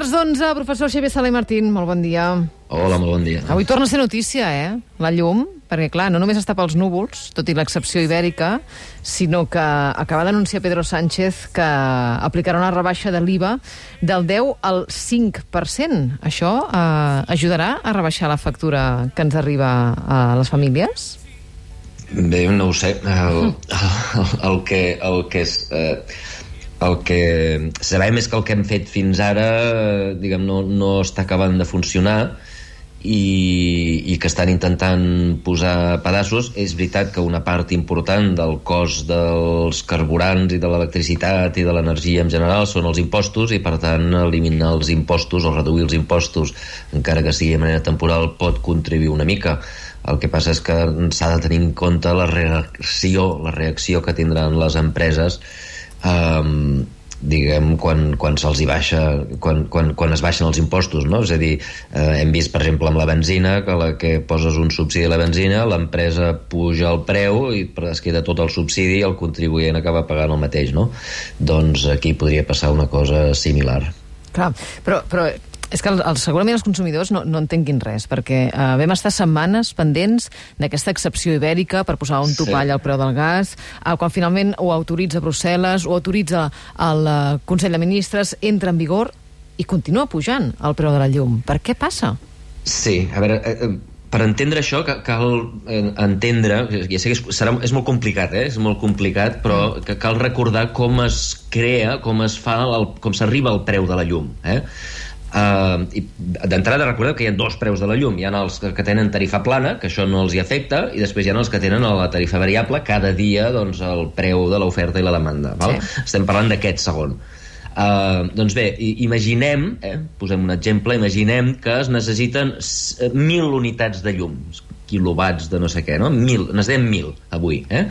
quarts d'onze, professor Xavier Sala i Martín, molt bon dia. Hola, molt bon dia. Avui torna a ser notícia, eh? La llum, perquè, clar, no només està pels núvols, tot i l'excepció ibèrica, sinó que acaba d'anunciar Pedro Sánchez que aplicarà una rebaixa de l'IVA del 10 al 5%. Això eh, ajudarà a rebaixar la factura que ens arriba a les famílies? Bé, no ho sé. El, el, el que, el que és... Eh, el que sabem és que el que hem fet fins ara diguem, no, no està acabant de funcionar i, i que estan intentant posar pedaços. És veritat que una part important del cost dels carburants i de l'electricitat i de l'energia en general són els impostos i per tant eliminar els impostos o reduir els impostos encara que sigui de manera temporal pot contribuir una mica. El que passa és que s'ha de tenir en compte la reacció, la reacció que tindran les empreses eh, diguem, quan, quan se'ls hi baixa, quan, quan, quan es baixen els impostos, no? És a dir, eh, hem vist, per exemple, amb la benzina, que la que poses un subsidi a la benzina, l'empresa puja el preu i es queda tot el subsidi i el contribuent acaba pagant el mateix, no? Doncs aquí podria passar una cosa similar. Clar, però, però és que el, el, segurament els consumidors no, no entenguin res, perquè eh, vam estar setmanes pendents d'aquesta excepció ibèrica per posar un topall sí. al preu del gas, eh, quan finalment ho autoritza Brussel·les, ho autoritza el eh, Consell de Ministres, entra en vigor i continua pujant el preu de la llum. Per què passa? Sí, a veure, eh, eh per entendre això cal eh, entendre, ja sé que és, serà, és molt complicat, eh? és molt complicat, però mm. que cal recordar com es crea, com es fa, el, com s'arriba al preu de la llum. Eh? Uh, D'entrada recordeu que hi ha dos preus de la llum hi ha els que tenen tarifa plana que això no els hi afecta i després hi ha els que tenen la tarifa variable cada dia doncs, el preu de l'oferta i la demanda val? Sí. estem parlant d'aquest segon Uh, doncs bé, imaginem, eh, posem un exemple, imaginem que es necessiten 1.000 unitats de llum, quilowatts de no sé què, no? 1.000, necessitem 1.000 avui, eh?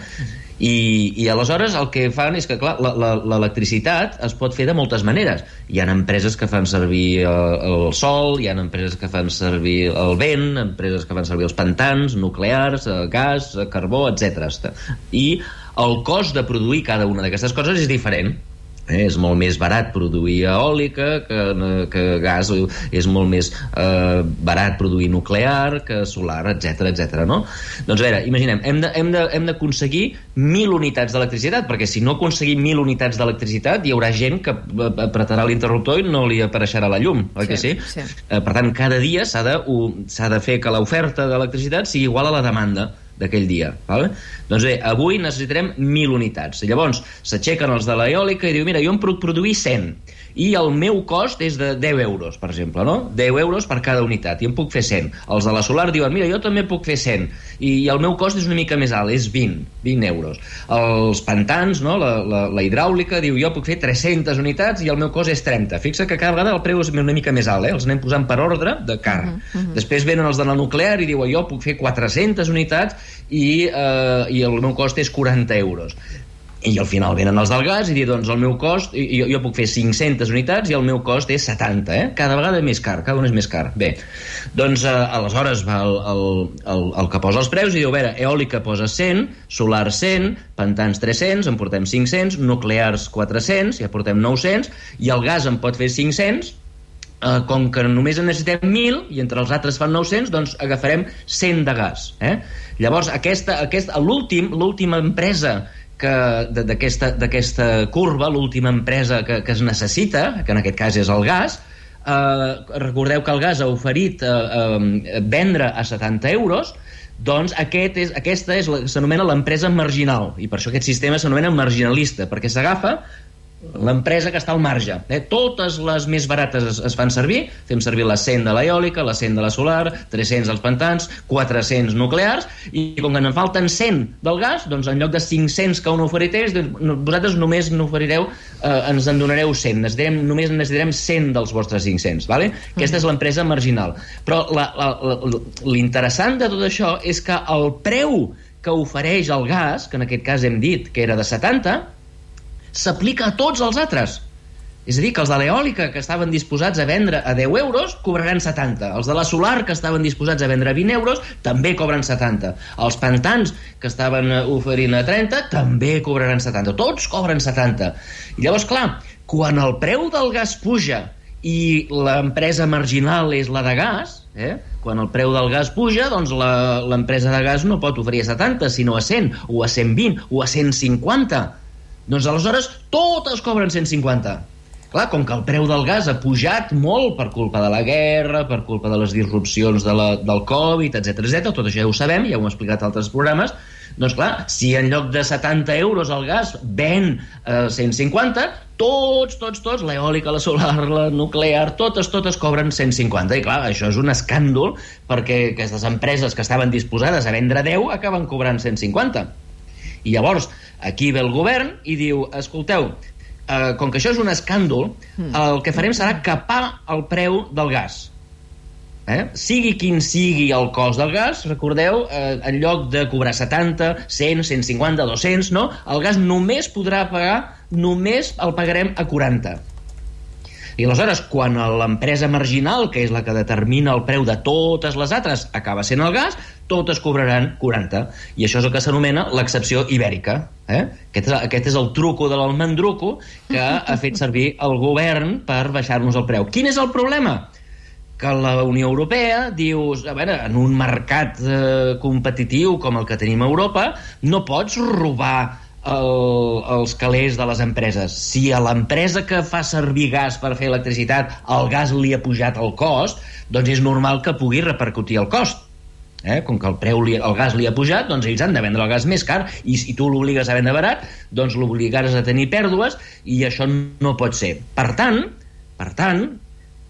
I, i aleshores el que fan és que, clar, l'electricitat es pot fer de moltes maneres. Hi ha empreses que fan servir el, el sol, hi ha empreses que fan servir el vent, empreses que fan servir els pantans, nuclears, eh, gas, eh, carbó, etc. I el cost de produir cada una d'aquestes coses és diferent. Eh, és molt més barat produir eòlica que, que gas, és molt més eh, barat produir nuclear que solar, etc etc. no? Doncs a veure, imaginem, hem d'aconseguir 1.000 unitats d'electricitat, perquè si no aconseguim 1.000 unitats d'electricitat hi haurà gent que apretarà l'interruptor i no li apareixerà la llum, oi sí, que sí? sí. Eh, per tant, cada dia s'ha de, de fer que l'oferta d'electricitat sigui igual a la demanda d'aquell dia. Vale? Doncs bé, avui necessitarem 1.000 unitats. Llavors, s'aixequen els de l'eòlica i diu, mira, jo em puc produir 100 i el meu cost és de 10 euros, per exemple, no? 10 euros per cada unitat, i em puc fer 100. Els de la solar diuen, mira, jo també puc fer 100, i el meu cost és una mica més alt, és 20, 20 euros. Els pantans, no? la, la, la hidràulica, diu, jo puc fer 300 unitats i el meu cost és 30. Fixa que cada vegada el preu és una mica més alt, eh? els anem posant per ordre de car. Uh -huh, uh -huh. Després venen els de la nuclear i diuen, jo puc fer 400 unitats i, eh, i el meu cost és 40 euros i al final venen els del gas i dir, doncs el meu cost, jo, jo puc fer 500 unitats i el meu cost és 70, eh? Cada vegada més car, cada un és més car. Bé, doncs eh, aleshores va el, el, el, el que posa els preus i diu, a veure, eòlica posa 100, solar 100, pantans 300, en portem 500, nuclears 400, ja portem 900, i el gas en pot fer 500, Uh, com que només en necessitem 1.000 i entre els altres fan 900, doncs agafarem 100 de gas. Eh? Llavors, aquesta, aquesta, l'últim, l'última empresa d'aquesta curva, l'última empresa que, que es necessita, que en aquest cas és el gas, eh, recordeu que el gas ha oferit eh, eh, vendre a 70 euros, doncs aquest és, aquesta és s'anomena l'empresa marginal, i per això aquest sistema s'anomena marginalista, perquè s'agafa l'empresa que està al marge. Eh? Totes les més barates es, es fan servir, fem servir la 100 de l'eòlica, la 100 de la solar, 300 dels pantans, 400 nuclears, i com que en falten 100 del gas, doncs en lloc de 500 que un oferireu, doncs vosaltres només n'oferireu, eh, ens en donareu 100, necessitarem, només necessitarem 100 dels vostres 500, vale? Mm. Aquesta és l'empresa marginal. Però l'interessant de tot això és que el preu que ofereix el gas, que en aquest cas hem dit que era de 70, s'aplica a tots els altres. És a dir, que els de l'eòlica que estaven disposats a vendre a 10 euros cobraran 70. Els de la solar que estaven disposats a vendre a 20 euros també cobren 70. Els pantans que estaven oferint a 30 també cobraran 70. Tots cobren 70. I llavors, clar, quan el preu del gas puja i l'empresa marginal és la de gas, eh? quan el preu del gas puja, doncs l'empresa de gas no pot oferir a 70, sinó a 100, o a 120, o a 150. Doncs aleshores totes cobren 150. Clar, com que el preu del gas ha pujat molt per culpa de la guerra, per culpa de les disrupcions de la, del Covid, etc etc, tot això ja ho sabem, ja ho hem explicat a altres programes, doncs clar, si en lloc de 70 euros el gas ven eh, 150, tots, tots, tots, l'eòlica, la solar, la nuclear, totes, totes cobren 150. I clar, això és un escàndol perquè aquestes empreses que estaven disposades a vendre 10 acaben cobrant 150. I llavors, aquí ve el govern i diu, escolteu, eh, com que això és un escàndol, el que farem serà capar el preu del gas. Eh? Sigui quin sigui el cost del gas, recordeu, eh, en lloc de cobrar 70, 100, 150, 200, no? el gas només podrà pagar, només el pagarem a 40. I aleshores, quan l'empresa marginal, que és la que determina el preu de totes les altres, acaba sent el gas, totes cobraran 40. I això és el que s'anomena l'excepció ibèrica. Eh? Aquest, és, aquest és el truco de l'almendruco que ha fet servir el govern per baixar-nos el preu. Quin és el problema? que la Unió Europea diu, a veure, en un mercat eh, competitiu com el que tenim a Europa, no pots robar el, els calés de les empreses. Si a l'empresa que fa servir gas per fer electricitat el gas li ha pujat el cost, doncs és normal que pugui repercutir el cost. Eh? Com que el preu, li, el gas li ha pujat, doncs ells han de vendre el gas més car i si tu l'obligues a vendre barat, doncs l'obligaràs a tenir pèrdues i això no pot ser. Per tant, per tant,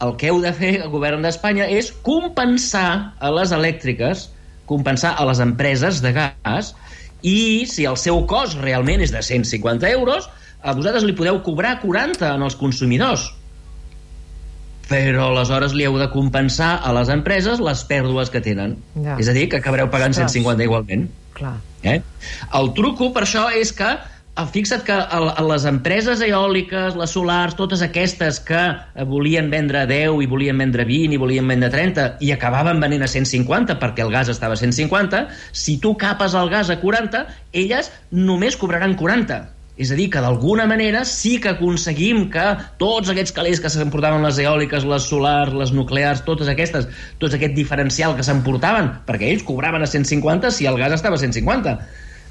el que heu de fer el govern d'Espanya és compensar a les elèctriques, compensar a les empreses de gas i si el seu cost realment és de 150 euros, a vosaltres li podeu cobrar 40 en els consumidors. Però aleshores li heu de compensar a les empreses les pèrdues que tenen. Ja. És a dir, que acabareu pagant Ostres. 150 igualment. Clar. Eh? El truco per això és que fixa't que les empreses eòliques, les solars, totes aquestes que eh, volien vendre 10 i volien vendre 20 i volien vendre 30 i acabaven venent a 150 perquè el gas estava a 150, si tu capes el gas a 40, elles només cobraran 40. És a dir, que d'alguna manera sí que aconseguim que tots aquests calés que s'emportaven les eòliques, les solars, les nuclears, totes aquestes, tots aquest diferencial que s'emportaven, perquè ells cobraven a 150 si el gas estava a 150.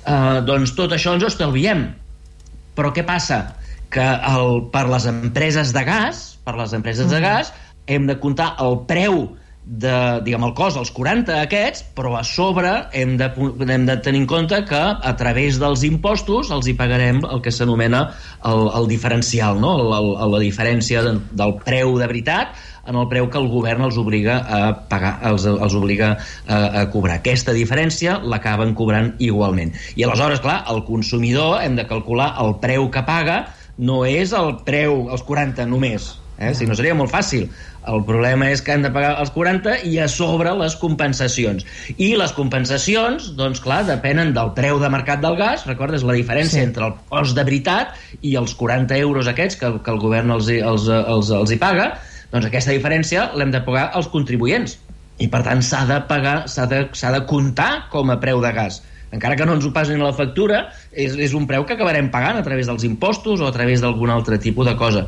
Uh, doncs tot això ens ho estalviem. Però què passa? Que el, per les empreses de gas, per les empreses de gas, hem de comptar el preu de, diguem, el cost dels 40 aquests, però a sobre hem de, hem de tenir en compte que a través dels impostos els hi pagarem el que s'anomena el, el diferencial, no? el, el, la diferència de, del preu de veritat en el preu que el govern els obliga a pagar, els, els obliga a, a cobrar. Aquesta diferència l'acaben cobrant igualment. I aleshores, clar, el consumidor hem de calcular el preu que paga no és el preu, els 40 només, eh? si no seria molt fàcil. El problema és que han de pagar els 40 i a sobre les compensacions. I les compensacions, doncs clar, depenen del preu de mercat del gas, recordes la diferència Sí. entre el cost de veritat i els 40 euros aquests que, que el govern els, hi- els, els, els hi paga, doncs aquesta diferència l'hem de pagar els contribuents. I per tant s'ha de pagar, s'ha de, de comptar com a preu de gas. Encara que no ens ho pasin a la factura, és, és un preu que acabarem pagant a través dels impostos o a través d'algun altre tipus de cosa.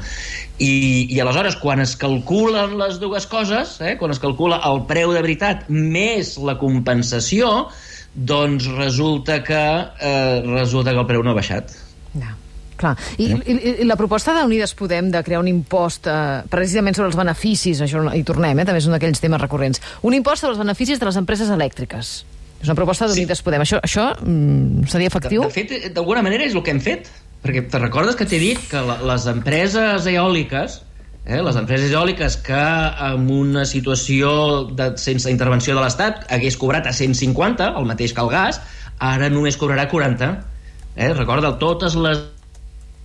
I, I aleshores, quan es calculen les dues coses, eh, quan es calcula el preu de veritat més la compensació, doncs resulta que, eh, resulta que el preu no ha baixat. Ja. Clar. I, i, I la proposta d'Unides Podem de crear un impost eh, precisament sobre els beneficis, això hi tornem, eh, també és un d'aquells temes recurrents, un impost sobre els beneficis de les empreses elèctriques. És una proposta d'Unides sí. Podem. Això, això mm, seria efectiu? De, de fet, d'alguna manera és el que hem fet. Perquè te recordes que t'he dit que la, les empreses eòliques, eh, les empreses eòliques que en una situació de, sense intervenció de l'Estat hagués cobrat a 150, el mateix que el gas, ara només cobrarà 40. Eh? Recorda, totes les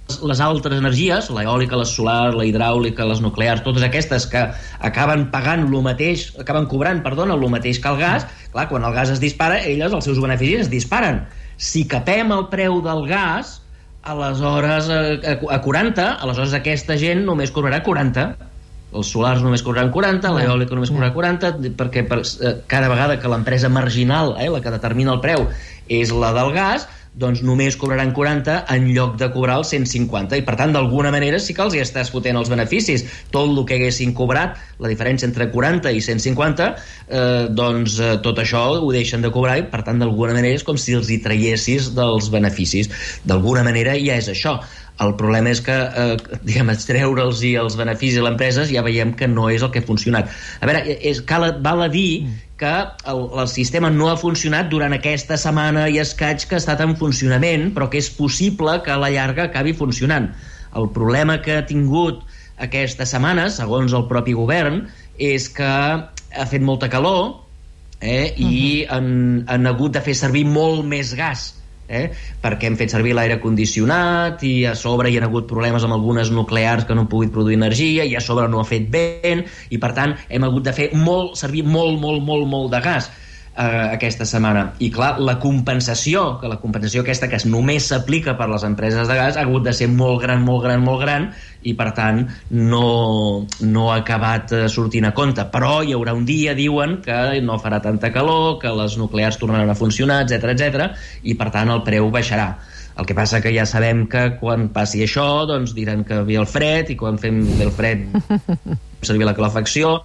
les altres energies, l'eòlica, la solar, la hidràulica, les nuclears, totes aquestes que acaben pagant lo mateix, acaben cobrant, perdona, el mateix que el gas, clar, quan el gas es dispara, elles, els seus beneficis es disparen. Si capem el preu del gas, aleshores a, a 40, aleshores aquesta gent només cobrarà 40 els solars només cobraran 40, l'eòlica només cobrarà 40, perquè per, eh, cada vegada que l'empresa marginal, eh, la que determina el preu, és la del gas, doncs només cobraran 40 en lloc de cobrar els 150 i per tant d'alguna manera sí que els hi estàs fotent els beneficis. Tot el que haguessin cobrat la diferència entre 40 i 150 eh, doncs eh, tot això ho deixen de cobrar i per tant d'alguna manera és com si els hi traiessis dels beneficis. D'alguna manera ja és això. El problema és que, eh, diguem, extreure'ls i els beneficis a l'empresa ja veiem que no és el que ha funcionat. A veure, és, cal, val a dir que el, el sistema no ha funcionat durant aquesta setmana i escaig que ha estat en funcionament, però que és possible que a la llarga acabi funcionant. El problema que ha tingut aquesta setmana, segons el propi govern, és que ha fet molta calor eh, i uh -huh. han, han hagut de fer servir molt més gas eh? perquè hem fet servir l'aire condicionat i a sobre hi ha hagut problemes amb algunes nuclears que no han pogut produir energia i a sobre no ha fet vent i per tant hem hagut de fer molt, servir molt, molt, molt, molt de gas eh, aquesta setmana. I clar, la compensació, que la compensació aquesta que només s'aplica per les empreses de gas, ha hagut de ser molt gran, molt gran, molt gran, i per tant no, no ha acabat eh, sortint a compte. Però hi haurà un dia, diuen, que no farà tanta calor, que les nuclears tornaran a funcionar, etc etc i per tant el preu baixarà. El que passa que ja sabem que quan passi això doncs diran que ve el fred i quan fem el fred servir la calefacció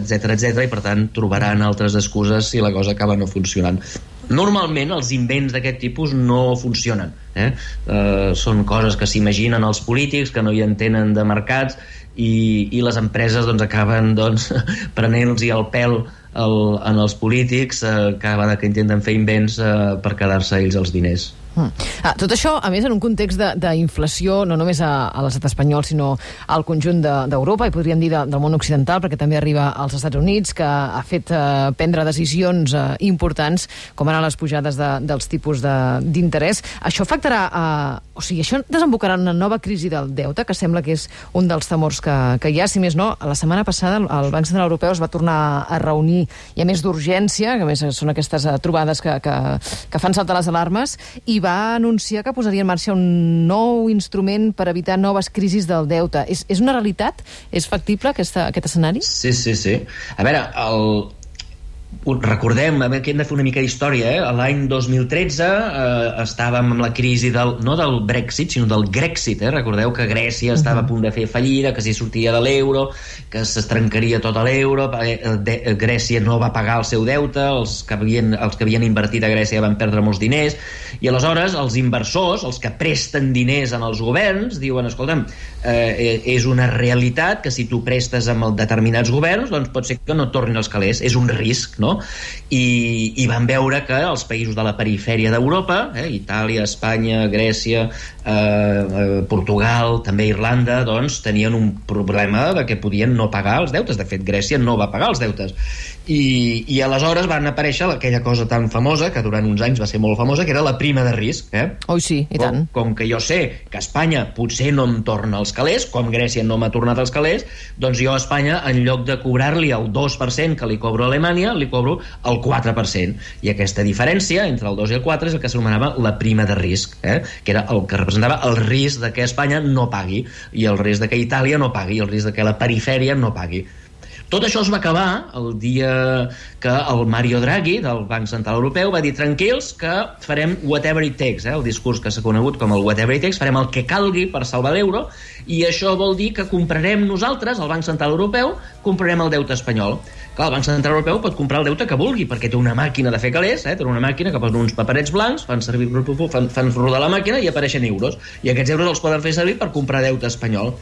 etc etc i per tant trobaran altres excuses si la cosa acaba no funcionant. Normalment els invents d'aquest tipus no funcionen. Eh? Eh, són coses que s'imaginen els polítics, que no hi entenen de mercats i, i les empreses doncs, acaben doncs, prenent-los el pèl el, en els polítics eh, cada vegada que intenten fer invents eh, per quedar-se ells els diners. Mm. Ah, tot això, a més, en un context d'inflació, no només a, a l'estat espanyol, sinó al conjunt d'Europa, de, i podríem dir de, del món occidental, perquè també arriba als Estats Units, que ha fet eh, prendre decisions eh, importants, com ara les pujades de, dels tipus d'interès. Això afectarà... Eh, o sigui, això desembocarà una nova crisi del deute, que sembla que és un dels temors que, que hi ha. Si més no, la setmana passada el Banc Central Europeu es va tornar a reunir, i a més d'urgència, que a més són aquestes eh, trobades que, que, que fan saltar les alarmes, i va va anunciar que posaria en marxa un nou instrument per evitar noves crisis del deute. És, és una realitat? És factible aquesta, aquest escenari? Sí, sí, sí. A veure, el, recordem, a veure, que hem de fer una mica d'història, eh? l'any 2013 eh, estàvem amb la crisi del, no del Brexit, sinó del Grexit, eh? recordeu que Grècia estava uh -huh. a punt de fer fallida, que s'hi sortia de l'euro, que s'estrencaria tot l'euro, eh, eh, Grècia no va pagar el seu deute, els que, havien, els que havien invertit a Grècia van perdre molts diners, i aleshores els inversors, els que presten diners en els governs, diuen, escolta'm, eh, és una realitat que si tu prestes amb determinats governs, doncs pot ser que no tornin els calés, és un risc, no? I, i van veure que els països de la perifèria d'Europa, eh, Itàlia, Espanya, Grècia, eh, eh, Portugal, també Irlanda, doncs tenien un problema de que podien no pagar els deutes. De fet, Grècia no va pagar els deutes. I, i aleshores van aparèixer aquella cosa tan famosa, que durant uns anys va ser molt famosa, que era la prima de risc. Eh? Oi, sí, i tant. Com, com que jo sé que Espanya potser no em torna els calés, com Grècia no m'ha tornat els calés, doncs jo a Espanya, en lloc de cobrar-li el 2% que li cobro a Alemanya, li cobro el 4%. I aquesta diferència entre el 2 i el 4 és el que s'anomenava la prima de risc, eh? que era el que representava el risc de que Espanya no pagui, i el risc de que Itàlia no pagui, i el risc de que la perifèria no pagui. Tot això es va acabar el dia que el Mario Draghi, del Banc Central Europeu, va dir tranquils que farem whatever it takes, eh? el discurs que s'ha conegut com el whatever it takes, farem el que calgui per salvar l'euro, i això vol dir que comprarem nosaltres, el Banc Central Europeu, comprarem el deute espanyol. Clar, el Banc Central Europeu pot comprar el deute que vulgui, perquè té una màquina de fer calés, eh? té una màquina que posa uns paperets blancs, fan servir fan, fan rodar la màquina i apareixen euros. I aquests euros els poden fer servir per comprar deute espanyol.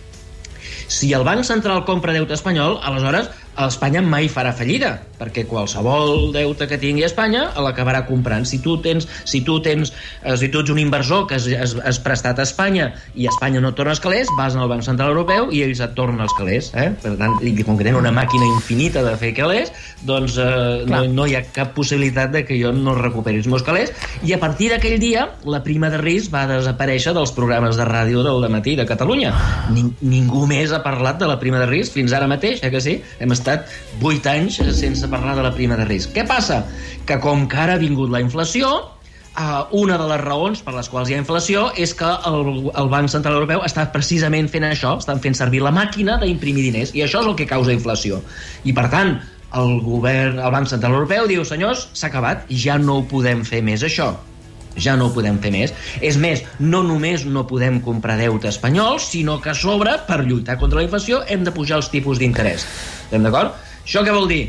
Si el Banc Central compra deute espanyol, aleshores Espanya mai farà fallida, perquè qualsevol deute que tingui Espanya l'acabarà comprant. Si tu tens, si tu tens, eh, si tu ets un inversor que has, has, has prestat a Espanya i Espanya no et torna els calés, vas al Banc Central Europeu i ells et tornen els calés. Eh? Per tant, i com que tenen una màquina infinita de fer calés, doncs eh, no, no hi ha cap possibilitat de que jo no recuperi els meus calés. I a partir d'aquell dia, la prima de risc va desaparèixer dels programes de ràdio del matí de Catalunya. Ning ningú més ha parlat de la prima de risc fins ara mateix, eh que sí? Hem estat estat 8 anys sense parlar de la prima de risc. Què passa? Que com que ara ha vingut la inflació, Uh, una de les raons per les quals hi ha inflació és que el, el Banc Central Europeu està precisament fent això, estan fent servir la màquina d'imprimir diners, i això és el que causa inflació. I per tant, el govern, el Banc Central Europeu diu, senyors, s'ha acabat, ja no ho podem fer més això. Ja no ho podem fer més. És més, no només no podem comprar deute espanyol, sinó que a sobre, per lluitar contra la inflació, hem de pujar els tipus d'interès. Estem d'acord? Això què vol dir?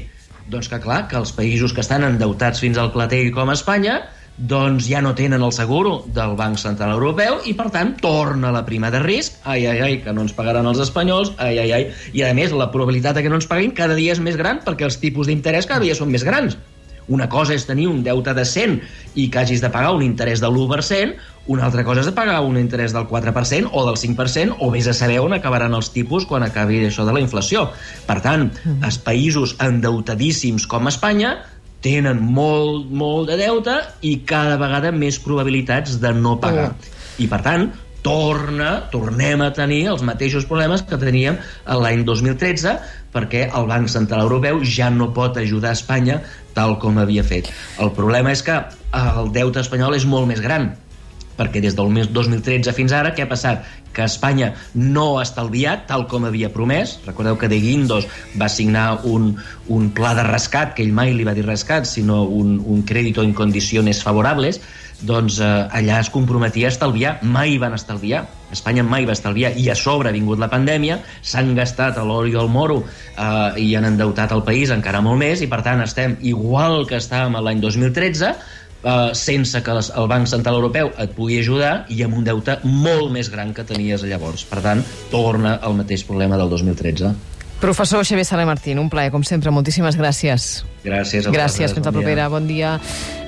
Doncs que, clar, que els països que estan endeutats fins al clatell com Espanya doncs ja no tenen el seguro del Banc Central Europeu i, per tant, torna la prima de risc. Ai, ai, ai, que no ens pagaran els espanyols. Ai, ai, ai. I, a més, la probabilitat de que no ens paguin cada dia és més gran perquè els tipus d'interès cada dia són més grans. Una cosa és tenir un deute de 100 i que hagis de pagar un interès del 1%, una altra cosa és de pagar un interès del 4% o del 5%, o vés a saber on acabaran els tipus quan acabi això de la inflació. Per tant, els països endeutadíssims com Espanya tenen molt, molt de deute i cada vegada més probabilitats de no pagar. I, per tant, torna, tornem a tenir els mateixos problemes que teníem l'any 2013 perquè el Banc Central Europeu ja no pot ajudar Espanya tal com havia fet. El problema és que el deute espanyol és molt més gran perquè des del mes 2013 fins ara, què ha passat? Que Espanya no ha estalviat tal com havia promès. Recordeu que De Guindos va signar un, un pla de rescat, que ell mai li va dir rescat, sinó un, un crèdito en condicions favorables, doncs eh, allà es comprometia a estalviar, mai van estalviar. Espanya mai va estalviar i a sobre ha vingut la pandèmia, s'han gastat a l'or i el moro eh, i han endeutat el país encara molt més i per tant estem igual que estàvem l'any 2013 Uh, sense que les, el Banc Central Europeu et pugui ajudar i amb un deute molt més gran que tenies llavors. Per tant, torna al mateix problema del 2013. Professor Xavier Sala Martín, un plaer, com sempre. Moltíssimes gràcies. Gràcies a Gràcies, vosaltres. fins la Bon dia. propera. Bon dia.